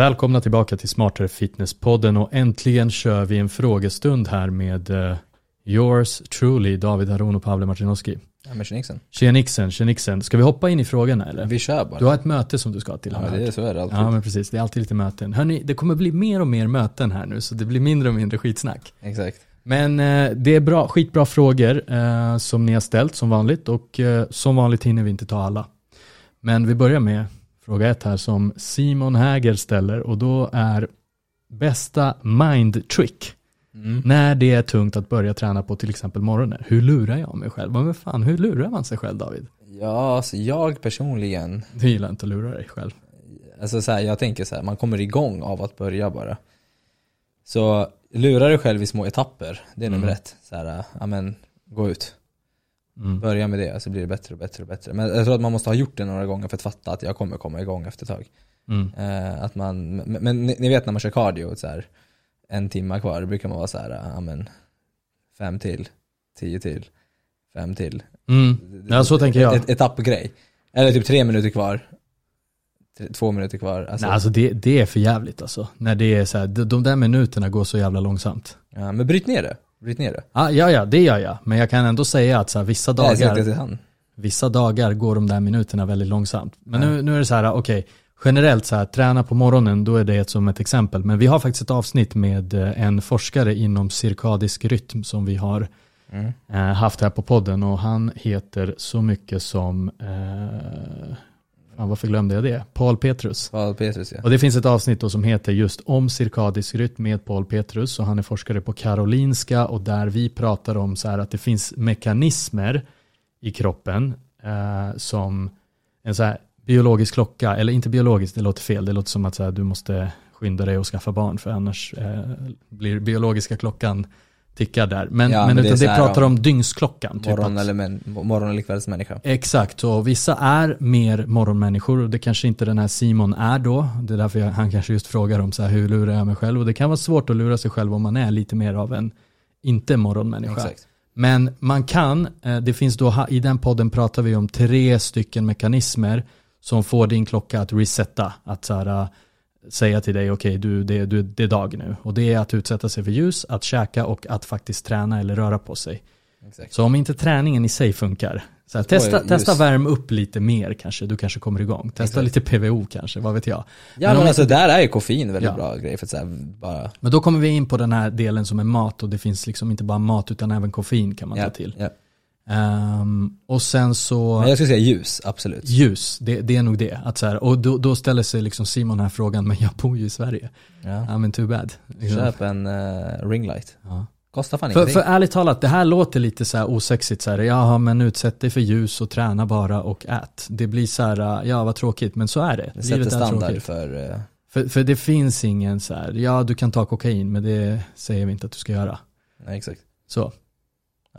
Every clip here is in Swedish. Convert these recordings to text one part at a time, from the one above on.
Välkomna tillbaka till Smartare Fitness-podden och äntligen kör vi en frågestund här med uh, yours truly, David Haron och Pavle Martinovski. Ja men tjenixen. Tjenixen, tjenixen. Ska vi hoppa in i frågorna eller? Vi kör bara. Du har ett möte som du ska till. Ja det är så är det alltid. Ja men precis, det är alltid lite möten. Hörni, det kommer bli mer och mer möten här nu så det blir mindre och mindre skitsnack. Exakt. Men eh, det är bra, skitbra frågor eh, som ni har ställt som vanligt och eh, som vanligt hinner vi inte ta alla. Men vi börjar med fråga ett här som Simon Häger ställer och då är bästa mind trick. Mm. När det är tungt att börja träna på till exempel morgonen. Hur lurar jag mig själv? Men fan, hur lurar man sig själv David? Ja, alltså jag personligen, Du gillar inte att lura dig själv. alltså så här, jag tänker så här, man kommer igång av att börja bara. Så lura dig själv i små etapper, det är nummer Mm. ett. Så här, ja men gå ut. Mm. Börja med det så blir det bättre och bättre och bättre. Men jag tror att man måste ha gjort det några gånger för att fatta att jag kommer komma igång efter ett tag. Mm. Eh, att man, men, men ni ni vet när man kör cardio, så här, en timma kvar, då brukar man vara så här, ja men fem till, tio till, fem till. Mm. Ja, så tänker jag. Ett, etappgrej. Eller typ tre minuter kvar, två minuter kvar. Alltså, Nej, alltså det, det är för jävligt alltså. När det är så här, de, de där minuterna går så jävla långsamt. ja, men bryt ner det. Bryt ner det. Ah, ja, ja, det gör jag. Men jag kan ändå säga att så här, vissa dagar, han. vissa dagar går de där minuterna väldigt långsamt. Men nu, nu är det så här, okej, generellt så här, träna på morgonen, då är det som ett exempel. Men vi har faktiskt ett avsnitt med eh, en forskare inom cirkadisk rytm som vi har Mm. eh, haft här på podden och han heter så mycket som, eh, fan, varför glömde jag det? Paul Petrus. Paul Petrus ja. Och det finns ett avsnitt då som heter just om cirkadisk rytm med Paul Petrus och han är forskare på Karolinska och där vi pratar om så här att det finns mekanismer i kroppen eh, som en så här biologisk klocka, eller inte biologiskt, det låter fel, det låter som att så här, du måste skynda dig och skaffa barn för annars eh, blir biologiska klockan tickar där. Men, Ja, men, men det det pratar om om dygnsklockan. Typ Morgon att, eller men, morgon eller kvällsmänniska. Exakt, och vissa är mer morgonmänniskor och det kanske inte den här Simon är då. Det är därför jag, han kanske just frågar om så här, hur lurar jag mig själv? Och det kan vara svårt att lura sig själv om man är lite mer av en inte morgonmänniska. Exakt. Men man kan, eh, det finns då, i den podden pratar vi om tre stycken mekanismer som får din klocka att resetta, att så här, säga till dig, okej, du, det, du, det är dag nu. Och det är att utsätta sig för ljus, att käka och att faktiskt träna eller röra på sig. Exakt. Så om inte träningen i sig funkar, så här, testa, testa värm upp lite mer kanske, du kanske kommer igång. Testa Exakt. lite PVO kanske, vad vet jag. Ja Men men, alltså inte- där är ju koffein väldigt Ja. bra grej för att så här, bara Men då kommer vi in på den här delen som är mat och det finns liksom inte bara mat utan även koffein kan man ja, ta till. Ja. Ehm, och sen så... Men jag skulle säga ljus, absolut. Ljus, det, det är nog det. Att så här, och då, då ställer sig liksom Simon här frågan, men jag bor ju i Sverige. Ja. Ja men too bad. Liksom. Köp en uh, ringlight. Ja. Kostar fan För, ingenting. för ärligt talat, det här låter lite så här osexigt så här, jaha men utsätt dig för ljus och träna bara och ät. Det blir så här, ja vad tråkigt, men så är det. Det sätter Livet är standard för, eh, För, för det finns ingen så här, ja du kan ta kokain, men det säger vi inte att du ska göra. nej exakt. Så.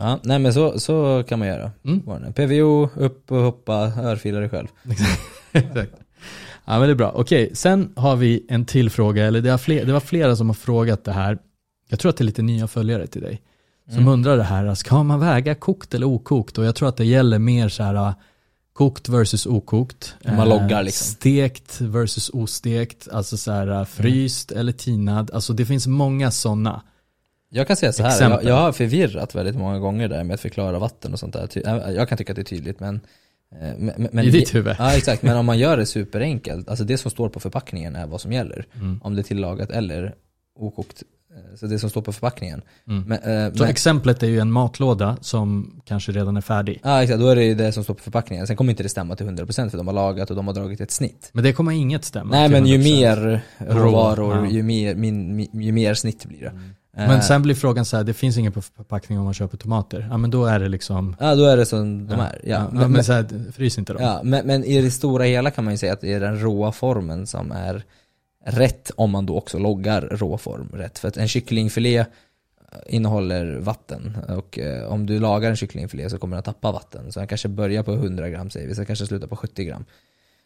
Ja, nej men så, så kan man göra. Mm. PVO, upp och hoppa, örfila dig själv. Exakt. Ja men det är bra. Okej, sen har vi en till fråga, eller det, har fler, det var flera som har frågat det här. Jag tror att det är lite nya följare till dig. Som Mm. undrar det här, ska man väga kokt eller okokt? Och jag tror att det gäller mer så här äh, kokt versus okokt. Man Eh, loggar liksom. Stekt versus ostekt, alltså så här äh, fryst eller tinad. Alltså det finns många sådana. Jag kan säga så här, jag, jag har förvirrat väldigt många gånger där med att förklara vatten och sånt där. Äh, Jag kan tycka att det är tydligt men eh, men, men I ditt huvud. Ja exakt, men om man gör det superenkelt, alltså det som står på förpackningen är vad som gäller. Mm. Om det är tillagat eller okokt. Eh, Så det som står på förpackningen. Mm. Men, eh, Så men, exemplet är ju en matlåda som kanske redan är färdig. ja exakt, då är det ju det som står på förpackningen. Sen kommer inte det stämma till 100% för de har lagat och de har dragit ett snitt. Men det kommer inget stämma. Nej men ju 100%. mer råvaror, ja. ju, mer, min, mi- ju mer snitt blir det. Men Eh, sen blir frågan så här, det finns ingen på förpackning om man köper tomater. Ja men då är det liksom, Ja då är det som de är. Ja, men, men, men, så här, frys inte dem. ja, men, men i det stora hela kan man ju säga att det är den råa formen som är rätt om man då också loggar råform rätt. För att en kycklingfilé eh, innehåller vatten och eh, om du lagar en kycklingfilé så kommer den att tappa vatten. Så den kanske börjar på 100 gram säger vi, så kanske slutar på 70 gram.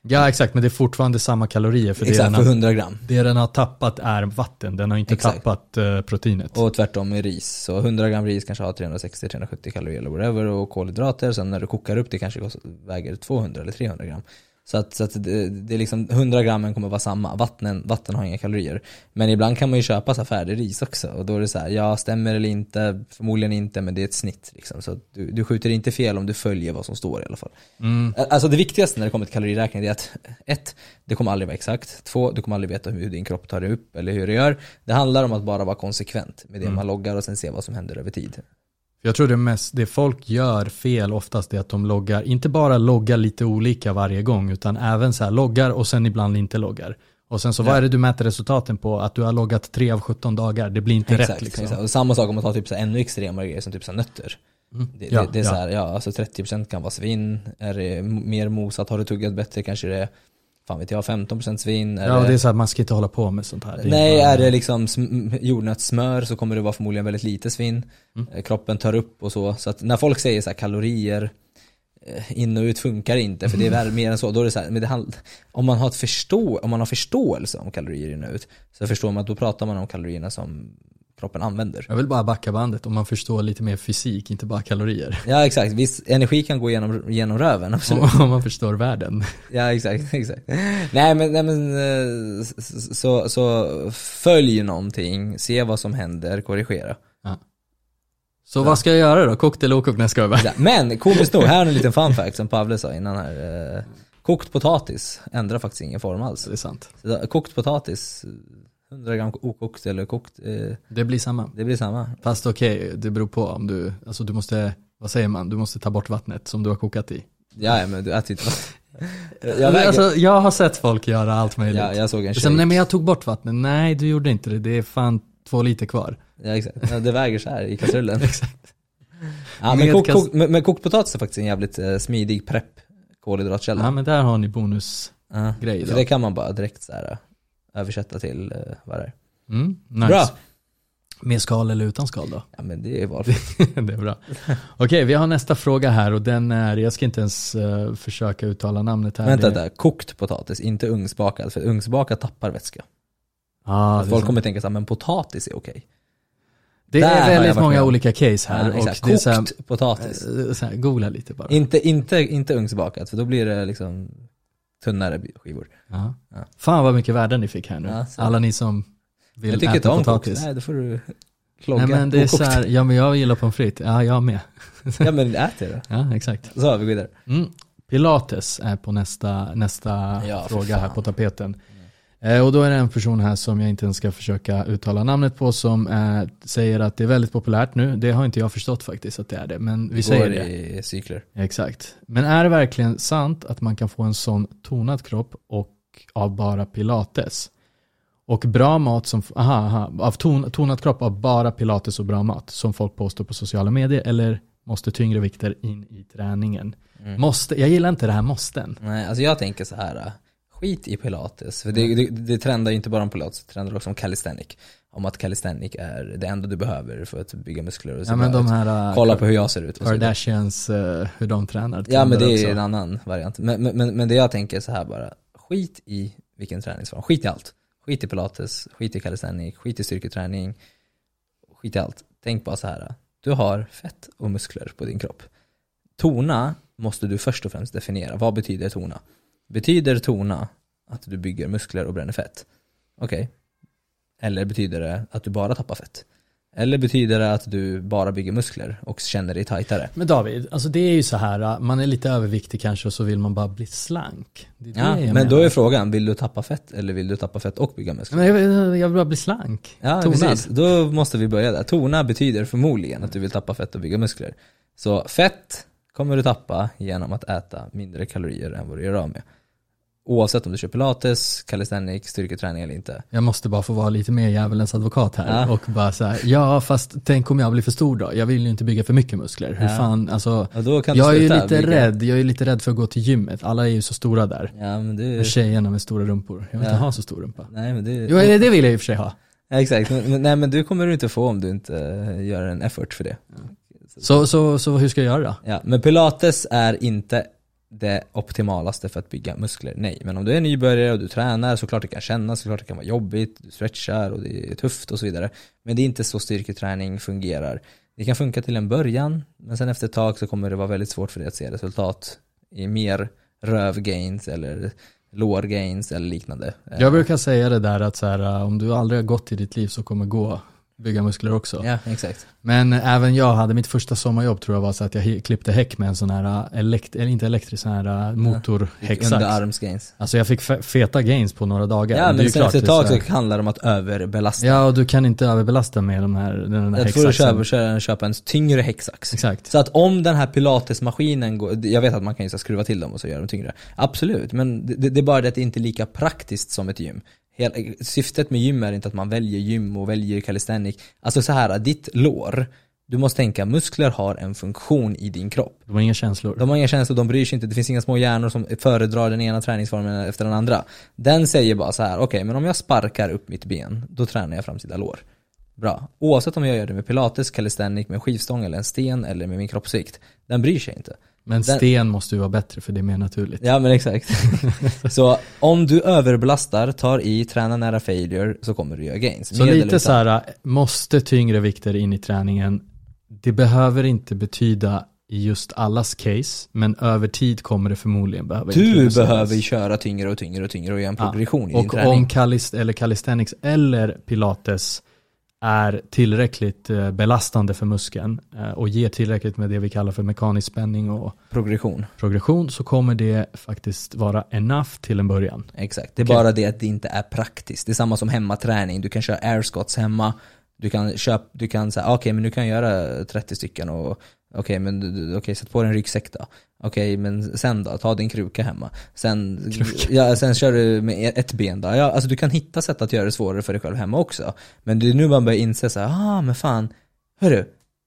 Ja exakt, men det är fortfarande samma kalorier för det Exakt, den, för har, 100 gram. det den har tappat är vatten, den har inte Exakt. tappat eh, proteinet. Och tvärtom med ris. Så 100 gram ris kanske har 360-370 kalorier eller whatever och kolhydrater. Sen när du kokar upp det kanske väger 200 eller 300 gram. Så att, så att det, det är liksom 100 grammen kommer vara samma, vatten, vatten har inga kalorier. Men ibland kan man ju köpa så här färdig ris också och då är det så här, ja stämmer eller inte, förmodligen inte men det är ett snitt liksom. Så du, du skjuter inte fel om du följer vad som står i alla fall. Mm. Alltså det viktigaste när det kommer till kaloriräkning är att ett, det kommer aldrig vara exakt. Två, du kommer aldrig veta hur din kropp tar det upp eller hur det gör. Det handlar om att bara vara konsekvent med det man loggar och sen se vad som händer över tid. Jag tror det mest, det folk gör fel oftast är att de loggar, inte bara loggar lite olika varje gång, utan även så här loggar och sen ibland inte loggar. Och sen så vad är det du mäter resultaten på? Att du har loggat 3 av 17 dagar, det blir inte Exakt, rätt liksom. exakt. Och samma sak om man tar typ så här ännu extremare grejer som typ så här nötter. Mm. Det, Ja, det, det är ja. så här, ja alltså 30% kan vara svinn, är det mer mosat, har du tuggat bättre kanske det är, fan vet jag, 15% svinn. Är Ja, det är så här, man ska inte hålla på med sånt här. Det Nej, bara- är det liksom sm- jordnötssmör så kommer det vara förmodligen väldigt lite svinn. Mm. Eh, Kroppen tar upp och så. Så att när folk säger så här kalorier eh, in och ut funkar inte för det är väl mer än så. Då är det så här, men det hand- om, man har ett förstå, om man har förståelse om kalorier in och ut så förstår man att då pratar man om kalorierna som kroppen använder. Jag vill bara backa bandet om man förstår lite mer fysik, inte bara kalorier. Ja exakt, viss energi kan gå genom, genom röven, absolut. Om, man förstår världen. Ja exakt, exakt. Nej men, nej, men eh, så, så följ någonting, se vad som händer, korrigera. Så vad ska jag göra då? Kokt eller okokt? Nej, jag bara. Ja, Men komiskt nog, här är en liten fun fact som Pavle sa innan här. Eh, kokt potatis ändrar faktiskt ingen form alls. Det är sant. Så kokt potatis, 100 gram okokt eller kokt, eh, Det blir samma. det blir samma. Fast okej, det beror på om du, alltså du måste, vad säger man, du måste ta bort vattnet som du har kokat i. Ja men du äter inte Jag, väger, alltså, jag har sett folk göra allt möjligt. ja, jag såg en Sen, nej men jag tog bort vattnet, nej du gjorde inte det, det är fan två liter kvar. Ja, exakt. Ja, det väger så här i kastrullen. Exakt. Ja, men, kok, kok, men, men kokt potatis är faktiskt en jävligt eh, smidig prepp kolhydratkälla. Ja men där har ni bonusgrej då. för det kan man bara direkt så här, eh, översätta till eh, vad det är. Mm, nice. Bra! Med skal eller utan skal då? Ja men det är valfritt. det är bra. Okej, vi har nästa fråga här och den är, jag ska inte ens eh, försöka uttala namnet här. Vänta Det- där, kokt potatis, inte ugnsbakad. För ugnsbakad tappar vätska. Ah, Folk sant. kommer tänka så här, men potatis är okej. det Där är väldigt många med olika case här Ja, och är så här, Kokt potatis. eh, så här, googla lite bara. Inte, inte, inte ugnsbakat, för då blir det liksom tunnare skivor. Ja. Ja. Fan vad mycket värden ni fick här nu. Ja, Alla ni som vill jag tycker inte äta om potatis. Nej, då får du klogga. Nej men det är så här, ja men jag gillar pommes frites, ja jag med. Ja men ät det då. Ja exakt. Så, vi går vidare. Mm. Pilates är på nästa, nästa Ja, fråga här på tapeten. Eh, och då är det en person här som jag inte ens ska försöka uttala namnet på som eh, säger att det är väldigt populärt nu. Det har inte jag förstått faktiskt att det är det, men vi säger går det. i cykler. Exakt. Men är det verkligen sant att man kan få en sån tonad kropp och av bara pilates? Och bra mat som, aha, aha av ton, tonad kropp av bara pilates och bra mat som folk påstår på sociala medier eller måste tyngre vikter in i träningen? Mm. Måste, jag gillar inte det här måsten. Nej, alltså jag tänker så här. Skit i pilates. För det, det, det trendar ju inte bara om pilates, det trendar också om calisthenic. Om att calisthenic är det enda du behöver för att bygga muskler och så Ja men de här uh, Kolla på hur jag ser ut. Kardashians, uh, hur de tränar. Ja men det är också. en annan variant. Men, men, men, det jag tänker så här bara, skit i vilken träningsform. Skit i allt. Skit i pilates, skit i calisthenic, skit i styrketräning, skit i allt. Tänk bara så här. du har fett och muskler på din kropp. Tona måste du först och främst definiera. Vad betyder tona? Betyder tona att du bygger muskler och bränner fett? Okej. Eller betyder det att du bara tappar fett? Eller betyder det att du bara bygger muskler och känner dig tajtare? Men David, alltså det är ju så här, uh, man är lite överviktig kanske och så vill man bara bli slank. Det det Ja, men menar. då är frågan, vill du tappa fett eller vill du tappa fett och bygga muskler? Men jag, vill- jag vill bara bli slank. Ja, Tonad. precis. Då måste vi börja där. Tona betyder förmodligen att du vill tappa fett och bygga muskler. Så fett kommer du tappa genom att äta mindre kalorier än vad du gör av med. Oavsett om du kör pilates, calisthenics, styrketräning eller inte. Jag måste bara få vara lite mer djävulens advokat här Ja. och bara så här, ja fast tänk om jag blir för stor då? Jag vill ju inte bygga för mycket muskler. Hur Ja. fan, alltså Och du jag är ju lite bygga. rädd, jag är lite rädd för att gå till gymmet. Alla är ju så stora där. Ja, men det... Tjejerna med stora rumpor. Jag vill inte ha så stor rumpa. Nej, men det... Jo, det vill jag i och för sig ha. Exakt. Men, nej, men du kommer du inte få om du inte eh, gör en effort för det. Så, så, så hur ska jag göra då? Ja, men pilates är inte det optimalaste för att bygga muskler, nej. Men om du är nybörjare och du tränar, såklart det kan kännas, såklart det kan vara jobbigt, du stretchar och det är tufft och så vidare. Men det är inte så styrketräning fungerar. Det kan funka till en början, men sen efter ett tag så kommer det vara väldigt svårt för dig att se resultat i mer rövgains eller lårgains eller liknande. Jag brukar säga det där att så här, om du aldrig har gått i ditt liv så kommer gå bygga muskler också. Ja, exakt. Men även jag hade mitt första sommarjobb tror jag var så att jag klippte häck med en sån här, elekt eller inte elektrisk, sån här motorhäcksax. Underarmsgains. Alltså jag fick feta gains på några dagar. Ja men sen efter ett tag så handlar det om att överbelasta. Ja och du kan inte överbelasta med de här, den här Jag tror du köper, köpa, en tyngre häcksax. Exakt. Så att om den här pilatesmaskinen går, jag vet att man kan ju skruva till dem och så göra dem tyngre. Absolut, men det, det är bara det att det inte är lika praktiskt som ett gym. Syftet med gym är inte att man väljer gym och väljer calisthenic. Alltså så här, ditt lår, du måste tänka, muskler har en funktion i din kropp. De har inga känslor. De har inga känslor, de bryr sig inte, det finns inga små hjärnor som föredrar den ena träningsformen efter den andra. Den säger bara så här: okej okay, men om jag sparkar upp mitt ben, då tränar jag framsida lår. Bra. Oavsett om jag gör det med pilates, calisthenic, med skivstång eller en sten eller med min kroppsvikt. Den bryr sig inte. Men Den- sten måste ju vara bättre för det är mer naturligt. Ja men exakt. så om du överbelastar, tar i, tränar nära failure så kommer du göra gains. Så lite så här, måste tyngre vikter in i träningen. Det behöver inte betyda i just allas case, men över tid kommer det förmodligen behöva Du behöver ju köra tyngre och tyngre och tyngre och göra en Ja. progression i din Och träning. om kalist eller calisthenics eller pilates är tillräckligt eh, belastande för muskeln eh, och ger tillräckligt med det vi kallar för mekanisk spänning och Progression. progression så kommer det faktiskt vara enough till en början. Exakt. Det är Okej. bara det att det inte är praktiskt. Det är samma som hemmaträning. Du kan köra air squats hemma. Du kan köpa, du kan säga, okej men du kan göra 30 stycken och okej men du- du- okej sätt på dig en ryggsäck då. Okej men sen då, ta din kruka hemma. Sen, ja, sen kör du med ett ben då. Ja, alltså du kan hitta sätt att göra det svårare för dig själv hemma också. Men det är nu man börjar inse så här, ah men fan, hörru,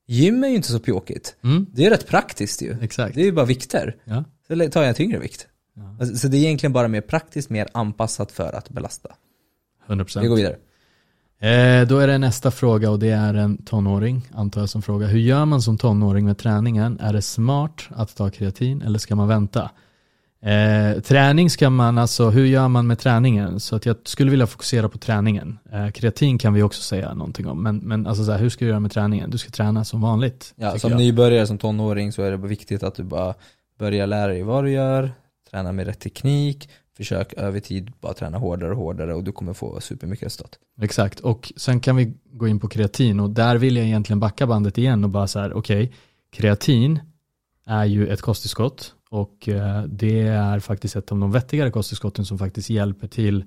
gym är ju inte så pjåkigt. Mm, Det är rätt praktiskt ju. exakt. Det är ju bara vikter. Ja. Så tar jag en tyngre vikt. Ja. Alltså, Så det är egentligen bara mer praktiskt, mer anpassat för att belasta. 100%. Vi går vidare. Eh, då är det nästa fråga och det är en tonåring, antar jag som fråga. Hur gör man som tonåring med träningen? Är det smart att ta kreatin eller ska man vänta? Eh, träning ska man, alltså hur gör man med träningen? Så att jag skulle vilja fokusera på träningen. Eh, kreatin kan vi också säga någonting om, men, men alltså så här, hur ska du göra med träningen? Du ska träna som vanligt. Ja, som jag. nybörjare, som tonåring så är det viktigt att du bara börjar lära dig vad du gör, träna med rätt teknik, försök över tid bara träna hårdare och hårdare och du kommer få supermycket resultat. Exakt, och sen kan vi gå in på kreatin och där vill jag egentligen backa bandet igen och bara så här, okej, kreatin är ju ett kosttillskott och eh, det är faktiskt ett av de vettigare kosttillskotten som faktiskt hjälper till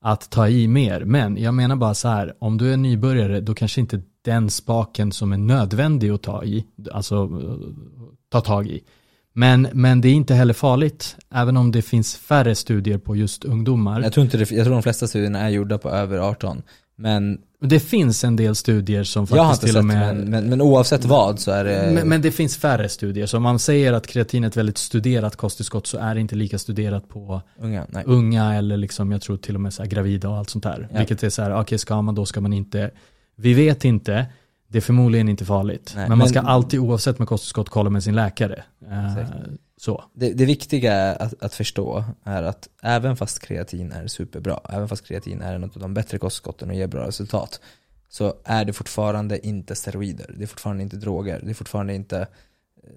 att ta i mer. Men jag menar bara så här, om du är nybörjare då kanske inte den spaken som är nödvändig att ta i, alltså eh, ta tag i. Men, men det är inte heller farligt, även om det finns färre studier på just ungdomar. Jag tror, inte det, jag tror de flesta studierna är gjorda på över 18, men Det finns en del studier som jag har faktiskt inte till och med men, men, men oavsett vad så är det men, men det finns färre studier. Så om man säger att kreatin är ett väldigt studerat kosttillskott så är det inte lika studerat på unga. Nej. unga eller liksom, jag tror till och med så gravida och allt sånt där. Ja. Vilket är så här, okej ska man då ska man inte. Vi vet inte, det är förmodligen inte farligt. Nej, men man ska men- alltid oavsett med kosttillskott kolla med sin läkare. Eh, Exakt. så. Det, det viktiga att, att förstå är att även fast kreatin är superbra, även fast kreatin är en av de bättre kostskotten och ger bra resultat, så är det fortfarande inte steroider, det är fortfarande inte droger, det är fortfarande inte eh,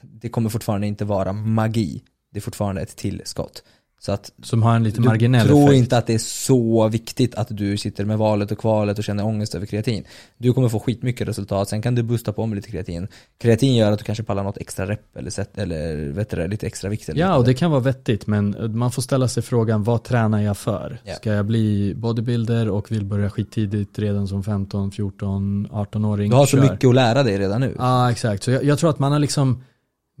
det kommer fortfarande inte vara magi, det är fortfarande ett tillskott. Så att Som har en lite du marginell tror effekt. inte att det är så viktigt att du sitter med valet och kvalet och känner ångest över kreatin. Du kommer få skitmycket resultat, sen kan du boosta på med lite kreatin. Kreatin gör att du kanske pallar något extra rep eller, set, eller vet du, lite extra vikt. Eller Ja, lite. och det kan vara vettigt, men man får ställa sig frågan, vad tränar jag för? Ja. Ska jag bli bodybuilder och vill börja skittidigt redan som 15, 14, 18-åring? Du har så mycket att lära dig redan nu. Ja, exakt. Så jag, jag tror att man har liksom,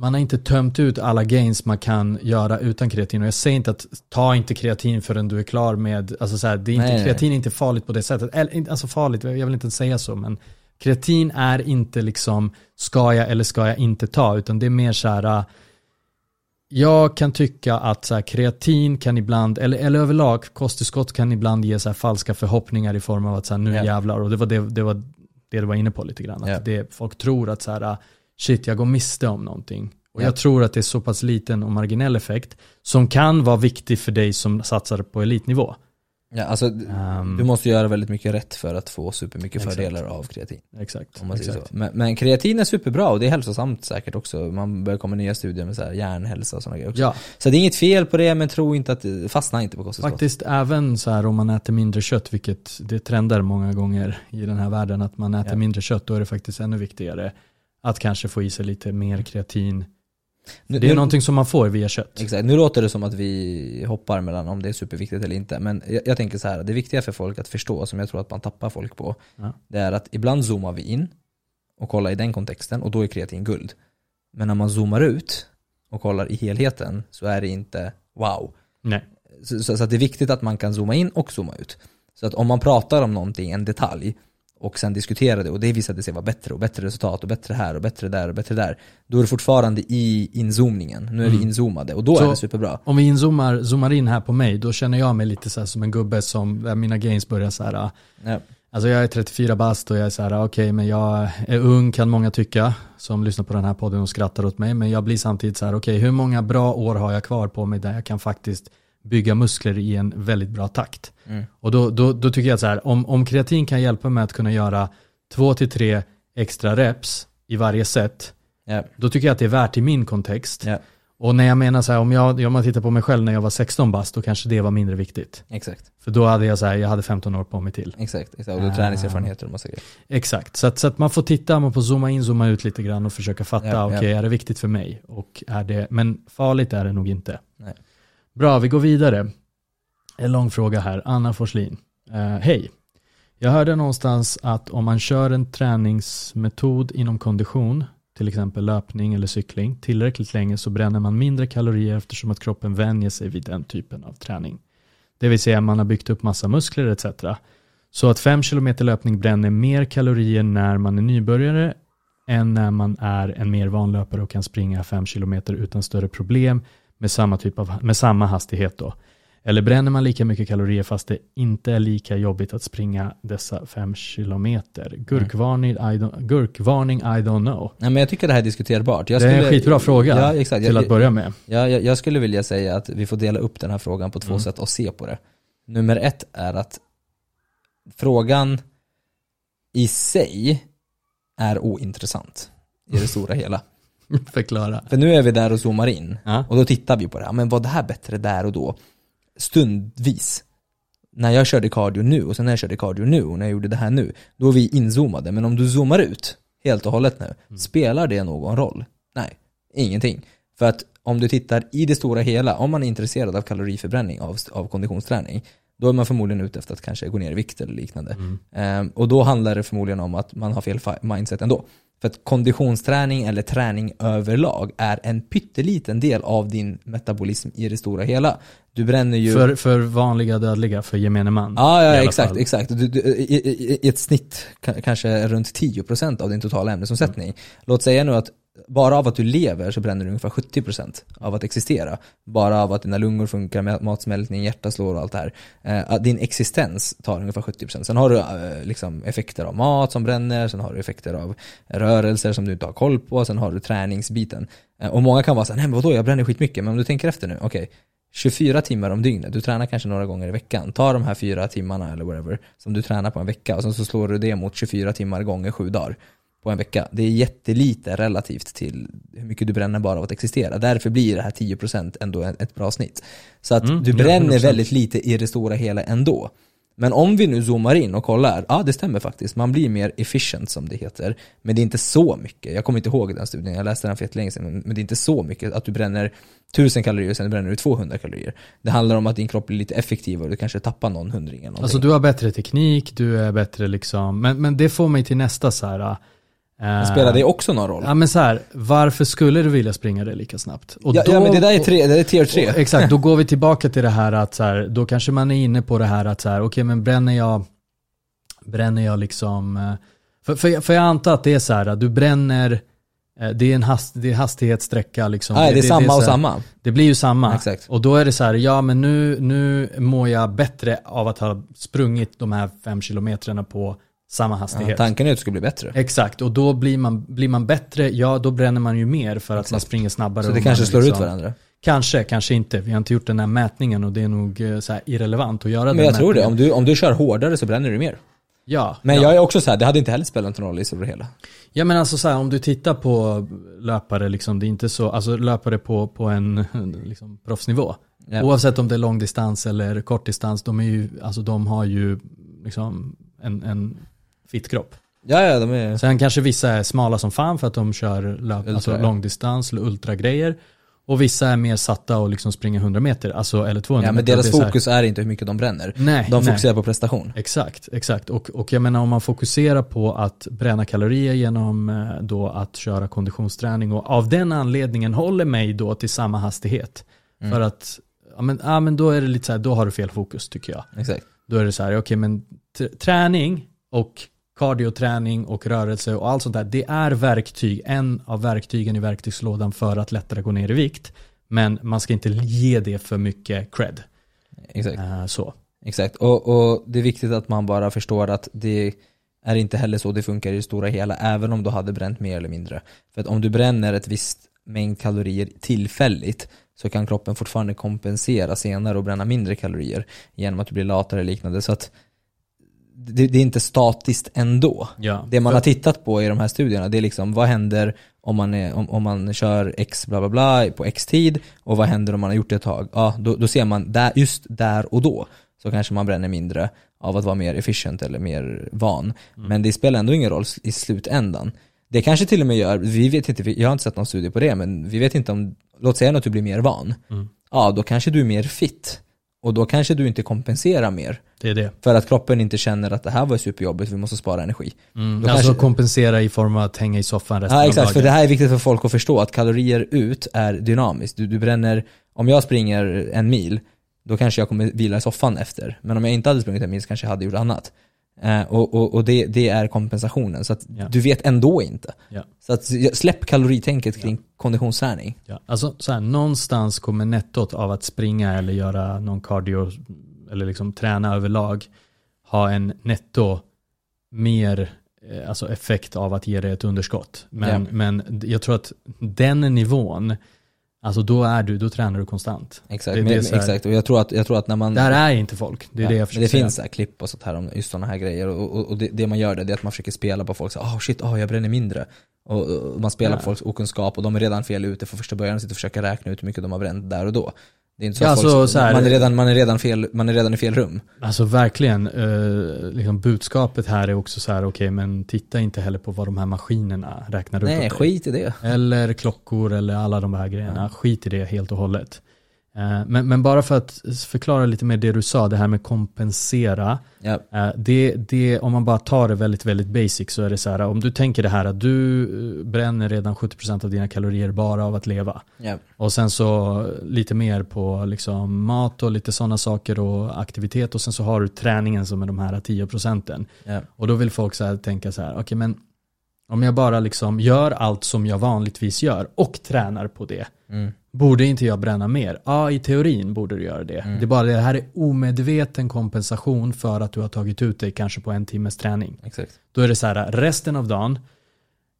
man har inte tömt ut alla gains man kan göra utan kreatin. Och jag säger inte att ta inte kreatin förrän du är klar med, alltså så här, det är inte, Nej, kreatin är inte farligt på det sättet. Eller, alltså farligt, jag vill inte säga så, men kreatin är inte liksom, ska jag eller ska jag inte ta, utan det är mer så här, äh, jag kan tycka att så här, kreatin kan ibland, eller, eller överlag kosttillskott kan ibland ge så här falska förhoppningar i form av att så här, nu Ja. jävlar, och det var det, det var det du var inne på lite grann. Att Ja. det, folk tror att så här, shit jag går miste om någonting. Och Ja. jag tror att det är så pass liten och marginell effekt som kan vara viktig för dig som satsar på elitnivå. Ja, alltså, Ehm, du måste göra väldigt mycket rätt för att få supermycket Exakt. fördelar av kreatin. Exakt. Om man säger så. exakt. Men, men kreatin är superbra och det är hälsosamt säkert också. Man börjar komma nya studier med så här hjärnhälsa och sådana grejer också. Ja, Så det är inget fel på det, men tro inte att, fastna inte på kosttillskott. faktiskt även så här om man äter mindre kött, vilket det trender många gånger i den här världen, att man äter Ja. mindre kött, då är det faktiskt ännu viktigare att kanske få i sig lite mer kreatin. Nu, Det är nu, någonting som man får via kött. Exakt, nu låter det som att vi hoppar mellan om det är superviktigt eller inte. Men jag, jag tänker så här, det viktiga för folk att förstå, som jag tror att man tappar folk på, Ja. det är att ibland zoomar vi in och kollar i den kontexten och då är kreatin guld. Men när man zoomar ut och kollar i helheten så är det inte wow. Nej. Så, så, så det är viktigt att man kan zooma in och zooma ut. Så att om man pratar om någonting, en detalj, och sen diskuterar det och det visade sig vara bättre och bättre resultat och bättre här och bättre där och bättre där. Då är det fortfarande i inzoomningen. Nu är Mm. vi inzoomade och då Så- är det superbra. Om vi inzoomar zoomar in här på mig, då känner jag mig lite så som en gubbe som, där mina gains börjar så här, Ja. Alltså jag är 34 bast och jag är så här, okej men jag är ung kan många tycka som lyssnar på den här podden och skrattar åt mig. Men jag blir samtidigt så här, okej hur många bra år har jag kvar på mig där jag kan faktiskt bygga muskler i en väldigt bra takt. Mm. Och då, då, då tycker jag att så här, om, om kreatin kan hjälpa mig att kunna göra två till tre extra reps i varje set, Ja. då tycker jag att det är värt i min kontext. Ja. Och när jag menar så här, om jag, om man tittar på mig själv när jag var 16 bast, då kanske det var mindre viktigt. Exakt, För då hade jag så här, jag hade 15 år på mig till. exakt. exakt. Och Ah. träningserfarenheter och massa grejer. Exakt, så att, så att man får titta, man får zooma in, zooma ut lite grann och försöka fatta, Ja, okej ja. är det viktigt för mig? Och är det, men farligt är det nog inte. Nej. Bra, vi går vidare. En lång fråga här, Anna Forslin. Eh, Hej, jag hörde någonstans att om man kör en träningsmetod inom kondition, till exempel löpning eller cykling, tillräckligt länge så bränner man mindre kalorier eftersom att kroppen vänjer sig vid den typen av träning. Det vill säga man har byggt upp massa muskler etc. Så att 5 km löpning bränner mer kalorier när man är nybörjare än när man är en mer van löpare och kan springa 5 km utan större problem med samma, typ av, med samma hastighet då. Eller bränner man lika mycket kalorier fast det inte är lika jobbigt att springa dessa 5 km? Gurkvarning, I don't, gurkvarning, I don't know. Nej men jag tycker det här är diskuterbart. Jag det är en skitbra fråga Ja, exakt. till Jag- att börja med. Ja, jag, jag skulle vilja säga att vi får dela upp den här frågan på två Mm. sätt och se på det. Nummer ett är att frågan i sig är ointressant i det stora hela. Förklara. För nu är vi där och zoomar in Ja. och då tittar vi på det. Men var det här bättre där och då? Stundvis. När jag körde cardio nu och sen när jag körde cardio nu och när jag gjorde det här nu, då är vi inzoomade. Men om du zoomar ut helt och hållet nu, spelar det någon roll? Nej, ingenting. För att om du tittar i det stora hela, om man är intresserad av kaloriförbränning av, av konditionsträning, då är man förmodligen ute efter att kanske gå ner i vikt eller liknande. Ehm, och då handlar det förmodligen om att man har fel mindset ändå. För att konditionsträning eller träning överlag är en pytteliten del av din metabolism i det stora hela. Du bränner ju... För, för vanliga dödliga, för gemene man. Ja, i ja exakt, fall. exakt. Du, du, i, i, I ett snitt ka- kanske runt 10% av din totala ämnesomsättning. Låt säga nu att bara av att du lever så bränner du ungefär 70% av att existera. Bara av att dina lungor funkar, matsmältning, hjärta slår och allt det här. Eh, att din existens tar ungefär 70%. Sen har du eh, liksom effekter av mat som bränner, sen har du effekter av rörelser som du inte har koll på, sen har du träningsbiten. Eh, och många kan vara såhär, nej men vadå jag bränner skitmycket, men om du tänker efter nu, okej. 24 timmar om dygnet, du tränar kanske några gånger i veckan. Ta de här fyra timmarna eller whatever som du tränar på en vecka och sen så slår du det mot 24 timmar gånger sju dagar på en vecka. Det är jättelite relativt till hur mycket du bränner bara av att existera. Därför blir det här 10% ändå ett bra snitt. Så att Mm, du bränner 100%. väldigt lite i det stora hela ändå. Men om vi nu zoomar in och kollar, ja det stämmer faktiskt, man blir mer efficient som det heter. Men det är inte så mycket, jag kommer inte ihåg den studien, jag läste den för jättelänge sedan, men men det är inte så mycket att du bränner 1000 kalorier och sen bränner du 200 kalorier. Det handlar om att din kropp blir lite effektivare och du kanske tappar någon hundring eller någonting. Alltså du har bättre teknik, du är bättre liksom, men, men det får mig till nästa så här. Eh, Spelar det också någon roll? Ja men så här, varför skulle du vilja springa det lika snabbt? Och Ja, ja men det där är, tre, det är tier 3. och, exakt, då går vi tillbaka till det här att så här, då kanske man är inne på det här att så här, okej men bränner jag, bränner jag liksom, eh, för, för, jag- för jag antar att det är så här, att du bränner, eh, det är en hast, det är hastighetssträcka liksom. Nej, det är samma så och här- samma. Det blir ju samma. Exakt. Och då är det så här, ja men nu, nu mår jag bättre av att ha sprungit de här fem kilometrarna på samma Ja, hastighet. tanken är att det ska bli bättre. Exakt, och då blir man, blir man bättre, ja då bränner man ju mer för att man springer snabbare. Så det kanske slår liksom- ut varandra. Kanske, kanske inte. Vi har inte gjort den här mätningen och det är nog eh, irrelevant att göra den Men jag tror det, mätningen. om du, om du kör hårdare så bränner du mer. Ja, Men ja. jag är också så här, det hade inte heller spelat någon roll i stora hela. Ja men alltså så här, om du tittar på löpare, liksom, det är inte så, alltså löpare på, på en liksom, proffsnivå. Ja. Oavsett om det är långdistans eller kortdistans, de, är ju, alltså, de har ju liksom, en, en fit kropp. Ja, ja, de är... Sen kanske vissa är smala som fan för att de kör löp, Ultra, alltså, ja. långdistans eller ultragrejer. Och vissa är mer satta och liksom springer 100 meter, alltså, eller 200 Ja, men meter. deras är så här- fokus är inte hur mycket de bränner. Nej, De nej. fokuserar på prestation. Exakt, exakt. Och, och jag menar om man fokuserar på att bränna kalorier genom eh, då att köra konditionsträning och av den anledningen håller mig då till samma hastighet. Mm. För att, ja men, ja men då är det lite så här, då har du fel fokus tycker jag. Exakt. Då är det så här, okej men t- träning och kardioträning och rörelse och allt sånt där, det är verktyg, en av verktygen i verktygslådan för att lättare gå ner i vikt. Men man ska inte ge det för mycket cred. Exakt. Eh, så. Exakt. Och, och det är viktigt att man bara förstår att det är inte heller så det funkar i det stora hela, även om du hade bränt mer eller mindre. För att om du bränner ett visst mängd kalorier tillfälligt så kan kroppen fortfarande kompensera senare och bränna mindre kalorier genom att du blir latare och liknande. Så att det, det är inte statiskt ändå. Ja. Det man har tittat på i de här studierna, det är liksom vad händer om man, är, om, om man kör x bla bla bla på x tid och vad händer om man har gjort det ett tag? Ja, då, då ser man där, just där och då så kanske man bränner mindre av att vara mer efficient eller mer van. Men det spelar ändå ingen roll i slutändan. Det kanske till och med gör, vi vet inte, jag har inte sett någon studie på det, men vi vet inte om, låt säga att du blir mer van. Mm. Ja, då kanske du är mer fit. Och då kanske du inte kompenserar mer. Det är det. För att kroppen inte känner att det här var superjobbigt, vi måste spara energi. Mm, Då alltså kanske- kompensera i form av att hänga i soffan resten Ja av exakt, dagen. för det här är viktigt för folk att förstå att kalorier ut är dynamiskt. Du, du bränner, om jag springer en mil, då kanske jag kommer vila i soffan efter. Men om jag inte hade sprungit en mil så kanske jag hade gjort annat. Eh, och och, och det, det är kompensationen, så att Ja. du vet ändå inte. Ja. Så att släpp kaloritänket kring konditionsträning. Ja, alltså så här, någonstans kommer nettot av att springa eller göra någon cardio eller liksom träna överlag ha en netto mer eh, alltså effekt av att ge dig ett underskott. Men, Ja. men jag tror att den nivån, alltså då är du, då tränar du konstant. Exakt, Det men, det här- exakt. och jag tror att, jag tror att när man Där är inte folk, det är Ja, det jag men försöker det säga. finns så här klipp och sånt här om just sådana här grejer och, och, och det, det man gör det, det är att man försöker spela på folk så oh shit, oh, jag bränner mindre. Och, och man spelar Ja. på folks okunskap och de är redan fel ute från första början och sitter och försöker räkna ut hur mycket de har bränt där och då. Det är inte så Ja, att folk, alltså, så här- man, är redan, man, är redan fel, man är redan i fel rum. Alltså verkligen, eh, liksom budskapet här är också så här, okej men titta inte heller på vad de här maskinerna räknar ut Nej, skit i det. Eller klockor eller alla de här grejerna. Skit i det helt och hållet. Eh, Men, men bara för att förklara lite mer det du sa, det här med kompensera. Ja, eh, Det, det, om man bara tar det väldigt, väldigt basic så är det så här, om du tänker det här att du eh, bränner redan 70% av dina kalorier bara av att leva. ja, Och sen så lite mer på liksom mat och lite sådana saker och aktivitet och sen så har du träningen som är de här 10 procenten. ja, Och då vill folk så här tänka så här, okej men om jag bara liksom gör allt som jag vanligtvis gör och tränar på det, mm, borde inte jag bränna mer? Ja, i teorin borde du göra det. Mm. Det är bara det, här är omedveten kompensation för att du har tagit ut dig kanske på en timmes träning. exakt. Då är det så här, resten av dagen,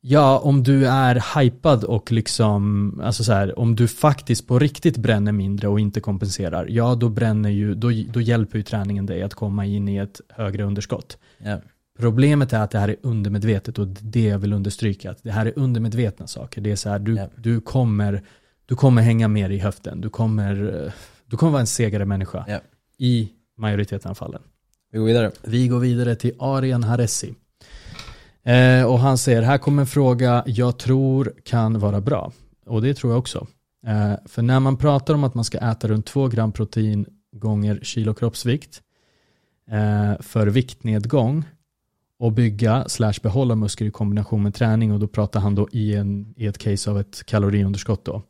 ja om du är hypad och liksom, alltså så här, om du faktiskt på riktigt bränner mindre och inte kompenserar, ja då bränner ju, då, då hjälper ju träningen dig att komma in i ett högre underskott. Ja, Problemet är att det här är undermedvetet och det jag vill understryka. Att det här är undermedvetna saker. Det är så här, du, Ja. du, kommer, du kommer hänga mer i höften. Du kommer, eh, du kommer vara en segare människa Ja. i majoriteten av fallen. vi går vidare. Vi går vidare till Arian Haresi. Eh, och han säger, här kommer en fråga jag tror kan vara bra. Och det tror jag också. Eh, för när man pratar om att man ska äta runt 2 gram protein gånger kilo kroppsvikt eh, för viktnedgång och bygga slash behålla muskler i kombination med träning och då pratar han då i, en, i ett case av ett kaloriunderskott då.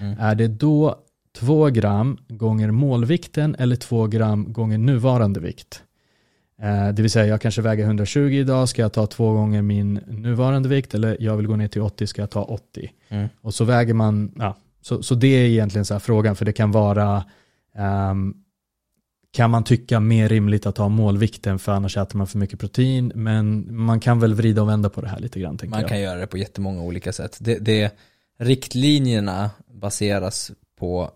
Mm. Är det då 2 gram gånger målvikten eller 2 gram gånger nuvarande vikt? Eh, det vill säga jag kanske väger 120 idag, ska jag ta två gånger min nuvarande vikt eller jag vill gå ner till 80, ska jag ta 80? Mm. Och så väger man, ja, så, så det är egentligen så här frågan, för det kan vara, ehm, kan man tycka mer rimligt att ha målvikten för annars äter man för mycket protein, men man kan väl vrida och vända på det här lite grann Man jag. kan göra det på jättemånga olika sätt. Det, det, riktlinjerna baseras på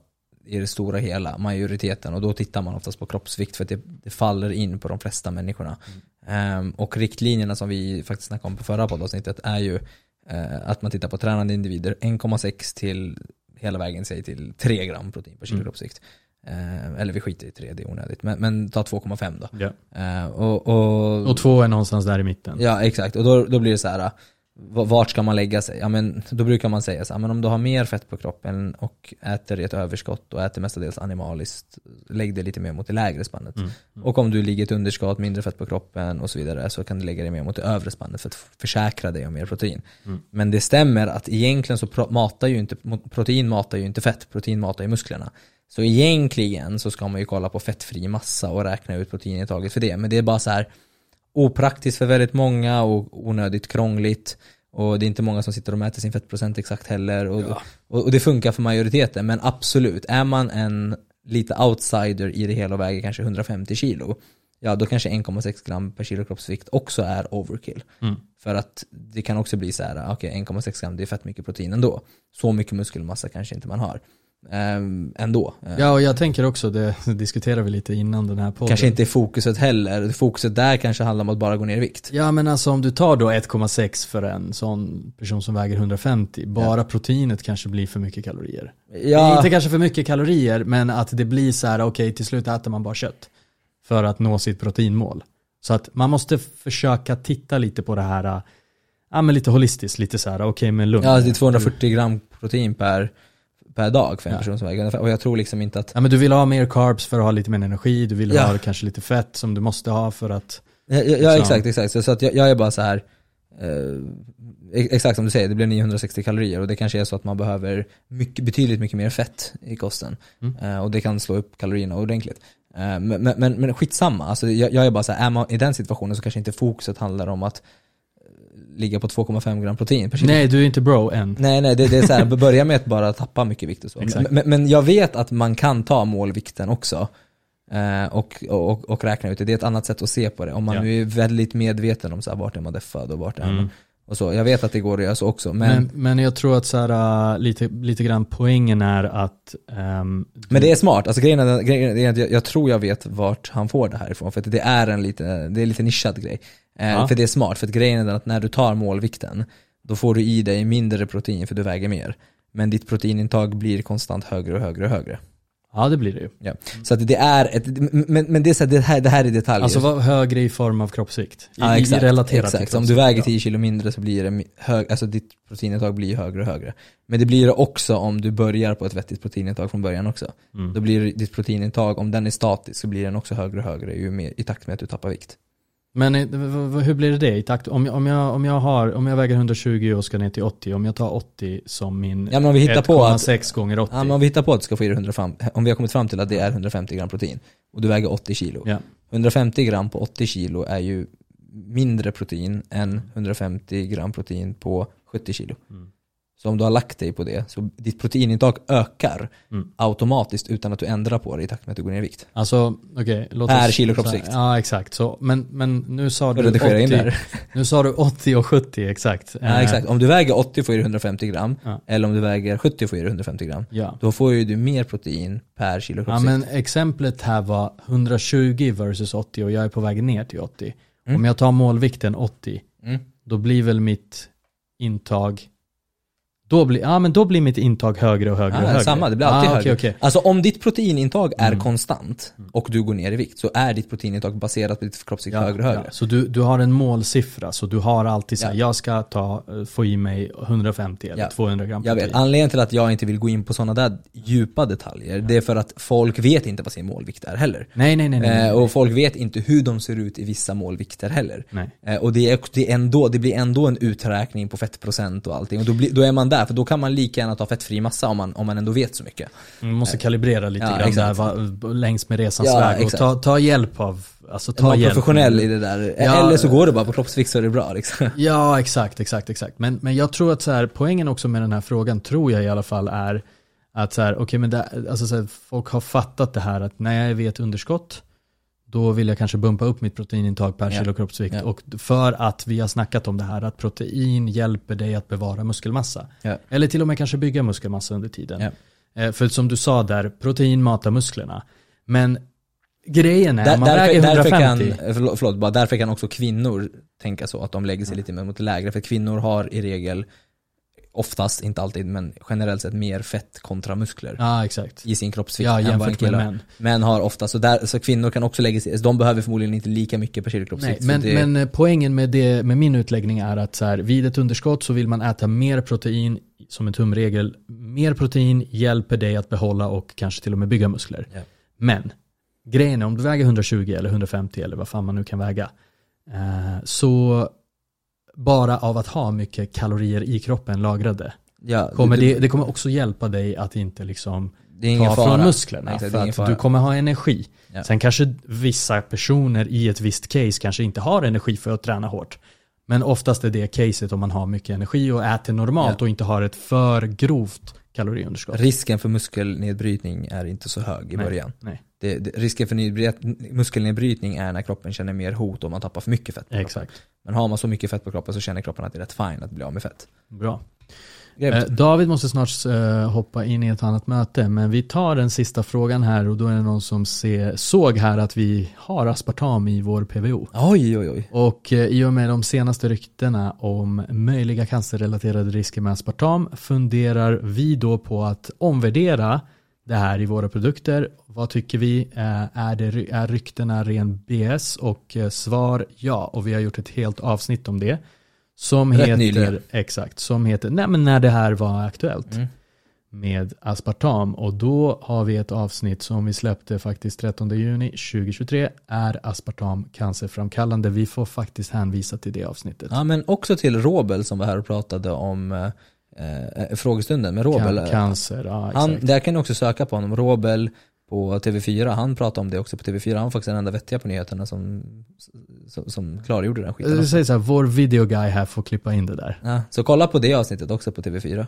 i det stora hela, majoriteten, och då tittar man oftast på kroppsvikt för att det, det faller in på de flesta människorna. Ehm, och riktlinjerna som vi faktiskt snackade om på förra poddavsnittet är ju eh, att man tittar på tränande individer 1,6 till hela vägen säg till 3 gram protein per kilo Mm. kroppsvikt. Eh, eller vi skiter i 3, det är onödigt. Men, men ta 2,5 då. Ja. Eh, och, och, Och två är någonstans där i mitten. Ja exakt, och då, då blir det så här. Vart ska man lägga sig? Ja, men, då brukar man säga så här, men om du har mer fett på kroppen och äter i ett överskott och äter mestadels animaliskt, lägg det lite mer mot det lägre spannet. Mm. Och om du ligger i ett underskott, mindre fett på kroppen och så vidare så kan du lägga det mer mot det övre spannet för att försäkra dig om mer protein. Mm. Men det stämmer att egentligen så matar ju inte, protein matar ju inte fett, protein matar ju musklerna. Så egentligen så ska man ju kolla på fettfri massa och räkna ut proteinintaget för det. Men det är bara så här opraktiskt för väldigt många och onödigt krångligt. Och det är inte många som sitter och mäter sin fettprocent exakt heller. Och, och, och det funkar för majoriteten. Men absolut, är man en lite outsider i det hela och väger kanske 150 kilo. Ja, då kanske 1,6 gram per kilo kroppsvikt också är overkill. Mm. För att det kan också bli så här, okej 1,6 gram det är fett mycket protein ändå. Så mycket muskelmassa kanske inte man har. Ehm, ändå. Ehm, Ja, och jag tänker också, det diskuterade vi lite innan den här podden. Kanske inte är fokuset heller. Fokuset där kanske handlar om att bara gå ner i vikt. Ja men alltså om du tar då 1,6 för en sån person som väger 150, bara proteinet kanske blir för mycket kalorier. Ja, Inte kanske för mycket kalorier, men att det blir så här, okej till slut äter man bara kött. För att nå sitt proteinmål. Så att man måste försöka titta lite på det här, ja men lite holistiskt, lite så här, okej men lugn. ja, det är 240 gram protein per, per dag för en Ja. person som väger ungefär. Och jag tror liksom inte att... Ja men du vill ha mer carbs för att ha lite mer energi, du vill Ja. ha kanske lite fett som du måste ha för att, Ja, ja, Liksom. exakt, exakt. Så, så att jag, jag är bara så här. Eh, ex- exakt som du säger, det blir 960 kalorier och det kanske är så att man behöver mycket, betydligt mycket mer fett i kosten. Mm. Eh, och det kan slå upp kalorierna ordentligt. Eh, men, men, men, skitsamma, alltså, jag, jag är bara så här, är man i den situationen så kanske inte fokuset handlar om att ligga på 2,5 gram protein per kilo. nej du är inte bro än. Nej nej, det, det är så här, börja med att bara tappa mycket vikt och så. Men, men jag vet att man kan ta målvikten också. Eh, och, och, och räkna ut det. Det är ett annat sätt att se på det. Om man Ja. är väldigt medveten om så här, vart är man deffad och vart är man Mm. och så. Jag vet att det går att göra så också. Men, Men, men jag tror att så här, äh, lite, lite grann poängen är att ehm, men det är smart. Alltså grejen är, grejen är att jag, jag tror jag vet vart han får det här ifrån. För det är en lite, det är lite nischad grej. Eh, Ja. För det är smart. För att grejen är den att när du tar målvikten, då får du i dig mindre protein för du väger mer. Men ditt proteinintag blir konstant högre och högre och högre. ja det blir det ju. Ja. Så att det är ett, men, men det, är så här, det, här, det här är detaljer. Alltså vad högre i form av kroppsvikt. I, ja, i exakt, relaterat exakt. till Om du väger ja. 10 kilo mindre så blir det hög, alltså ditt proteinintag blir högre och högre. Men det blir det också om du börjar på ett vettigt proteinintag från början också. Mm. Då blir ditt proteinintag, om den är statisk, så blir den också högre och högre ju mer, i takt med att du tappar vikt. Men eh, hur blir det det i takt? Om jag, om, jag, om, jag har, om jag väger 120 och ska ner till 80, om jag tar 80 som min Ja men om vi hittar på att 1,6 gånger 80. Ja, men om vi hittar på att du ska få i dig 105, om vi har kommit fram till att det är 150 gram protein och du väger 80 kilo. Ja. 150 gram på 80 kilo är ju mindre protein än 150 gram protein på 70 kilo. Mm. Så om du har lagt dig på det, så ditt proteinintag ökar Mm. automatiskt utan att du ändrar på det i takt med att du går ner i vikt. Alltså, okej, låt Per kilo kroppsvikt. Ja, exakt. Så, men, men nu sa du redigerar 80, in där. nu sa du 80 och 70, exakt. Ja, Eh, exakt. Om du väger 80 får du 150 gram, Ja. eller om du väger 70 får du 150 gram. Ja. Då får ju du mer protein per kilo ja, kroppsvikt. men exemplet här var 120 versus 80 och jag är på väg ner till 80. Mm. Om jag tar målvikten 80, Mm. då blir väl mitt intag då blir, ja, men då blir mitt intag högre och högre Ja, och högre. samma, det blir alltid ah, högre. okej, okej. Alltså om ditt proteinintag är Mm. konstant och du går ner i vikt så är ditt proteinintag baserat på ditt kroppsvikt Ja, högre och högre. ja. Så du, du har en målsiffra, så du har alltid så här, Ja. jag ska ta, eh, få i mig 150 eller Ja. 200 gram Jag vet, protein. anledningen till att jag inte vill gå in på sådana där djupa detaljer, det är för att folk vet inte vad sin målvikt är heller. Nej, nej, nej. nej, nej. Eh, och folk vet inte hur de ser ut i vissa målvikter heller. nej. Eh, och det, är, det, är ändå, det blir ändå en uträkning på fettprocent och allting. Och då, blir, då är man där, för då kan man lika gärna ta fettfri massa om man, om man ändå vet så mycket. Man måste kalibrera lite Ja, grann där, exakt. va, längs med resans Ja, väg och ta, ta hjälp av, alltså ta Ta hjälp. professionell i det där. Ja. Eller så går det bara på kroppsvikt så är det bra liksom. Ja, exakt, exakt, exakt. Men, men jag tror att så här, poängen också med den här frågan, tror jag i alla fall, är att så här, okej, men det, alltså så här, folk har fattat det här att när jag ett underskott, då vill jag kanske bumpa upp mitt proteinintag per Ja. kilo kroppsvikt. Ja. Och för att vi har snackat om det här, att protein hjälper dig att bevara muskelmassa. Ja. Eller till och med kanske bygga muskelmassa under tiden. Eh, för som du sa där, protein matar musklerna. Men grejen är, Där, man därför, väger därför, 150. kan, förlåt, förlåt, bara därför kan också kvinnor tänka så, att de lägger sig lite mer mot det lägre. För kvinnor har i regel, oftast, inte alltid, men generellt sett mer fett kontra muskler Ja, exakt. i sin kroppsvikt Ja, än vad en kille män. Män har ofta, så, där, så kvinnor kan också lägga sig, så de behöver förmodligen inte lika mycket per kilo Nej, kroppsvikt. så men, det, men eh, poängen med, det, med min utläggning är att så här, vid ett underskott så vill man äta mer protein som en tumregel. Mer protein hjälper dig att behålla och kanske till och med bygga muskler. Ja. Men grejen är om du väger 120 eller 150 eller vad fan man nu kan väga. Eh, så bara av att ha mycket kalorier i kroppen lagrade. ja, Kommer det, det kommer också hjälpa dig att inte liksom ta fara. från musklerna. Exakt, för att fara. du kommer ha energi. Ja. Sen kanske vissa personer i ett visst case kanske inte har energi för att träna hårt. Men oftast är det caset om man har mycket energi och äter normalt Ja. och inte har ett för grovt kaloriunderskott. Risken för muskelnedbrytning är inte så hög i Nej, början. nej. Det, det, risken för nedbryt- muskelnedbrytning är när kroppen känner mer hot om man tappar för mycket fett på kroppen. Exakt. Men har man så mycket fett på kroppen så känner kroppen att det är rätt fine att bli av med fett. Bra. Eh, David måste snart eh, hoppa in i ett annat möte, men vi tar den sista frågan här och då är det någon som se, såg här att vi har aspartam i vår PVO. Oj, oj, oj. Och eh, i och med de senaste ryktena om möjliga cancerrelaterade risker med aspartam funderar vi då på att omvärdera det här i våra produkter. Vad tycker vi? Eh, Är, det, är ryktena ren BS? Och eh, svar ja, och vi har gjort ett helt avsnitt om det. Som Rätt heter, nyligen. exakt, som heter, nej men när det här var aktuellt Mm. med aspartam och då har vi ett avsnitt som vi släppte faktiskt 13 juni 2023 är aspartam cancerframkallande. Vi får faktiskt hänvisa till det avsnittet. Ja, men också till Robel som var här och pratade om eh, eh, frågestunden med Robel. Can- cancer, ja han, exakt. där kan ni också söka på honom. Robel på TV4, han pratade om det också på TV4. Han var faktiskt den enda vettiga på nyheterna som, som, som klargjorde den skiten. Jag också. säger så här, vår videoguy här får klippa in det där. Ja, så kolla på det avsnittet också på TV4.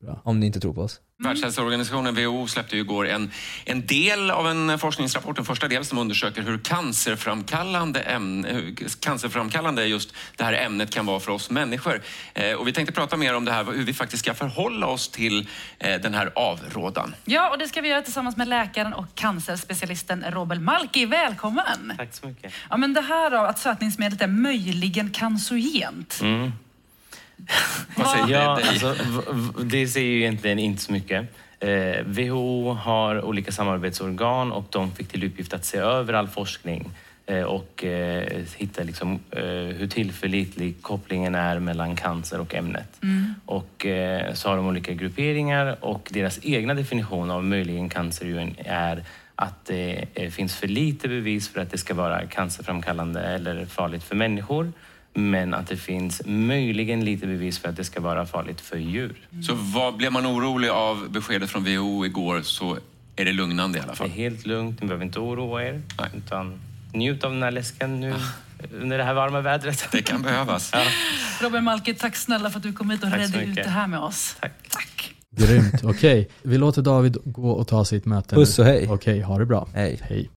Bra. Om ni inte tror på oss. Världshälsoorganisationen, WHO, släppte ju igår en, en del av en forskningsrapport, en första del som undersöker hur cancerframkallande, ämne, hur cancerframkallande just det här ämnet kan vara för oss människor. Eh, och vi tänkte prata mer om det här, hur vi faktiskt ska förhålla oss till eh, den här avrådan. Ja, och det ska vi göra tillsammans med läkaren och cancerspecialisten Robel Malki. Välkommen! Tack så mycket. Ja, men det här då, att sötningsmedlet är möjligen cancerogent. Vad säger Ja, det dig? alltså, det säger ju egentligen inte så mycket. Eh, WHO har olika samarbetsorgan och de fick till uppgift att se över all forskning eh, och eh, hitta liksom, eh, hur tillförlitlig kopplingen är mellan cancer och ämnet. Och eh, så har de olika grupperingar och deras egna definition av möjligen cancerogen är att det eh, finns för lite bevis för att det ska vara cancerframkallande eller farligt för människor. Men att det finns möjligen lite bevis för att det ska vara farligt för djur. Så vad, blev man orolig av beskedet från WHO igår så är det lugnande i alla Det är fall. helt lugnt, ni behöver inte oroa er. Nej. Utan njut av den här läsken nu under det här varma vädret. Det kan behövas. Robel Malki, tack snälla för att du kom hit och redde ut det här med oss. Tack. Tack! Grymt, okej. Vi låter David gå och ta sitt möte Puss nu. och hej. Okej, ha det bra. Hej. Hej.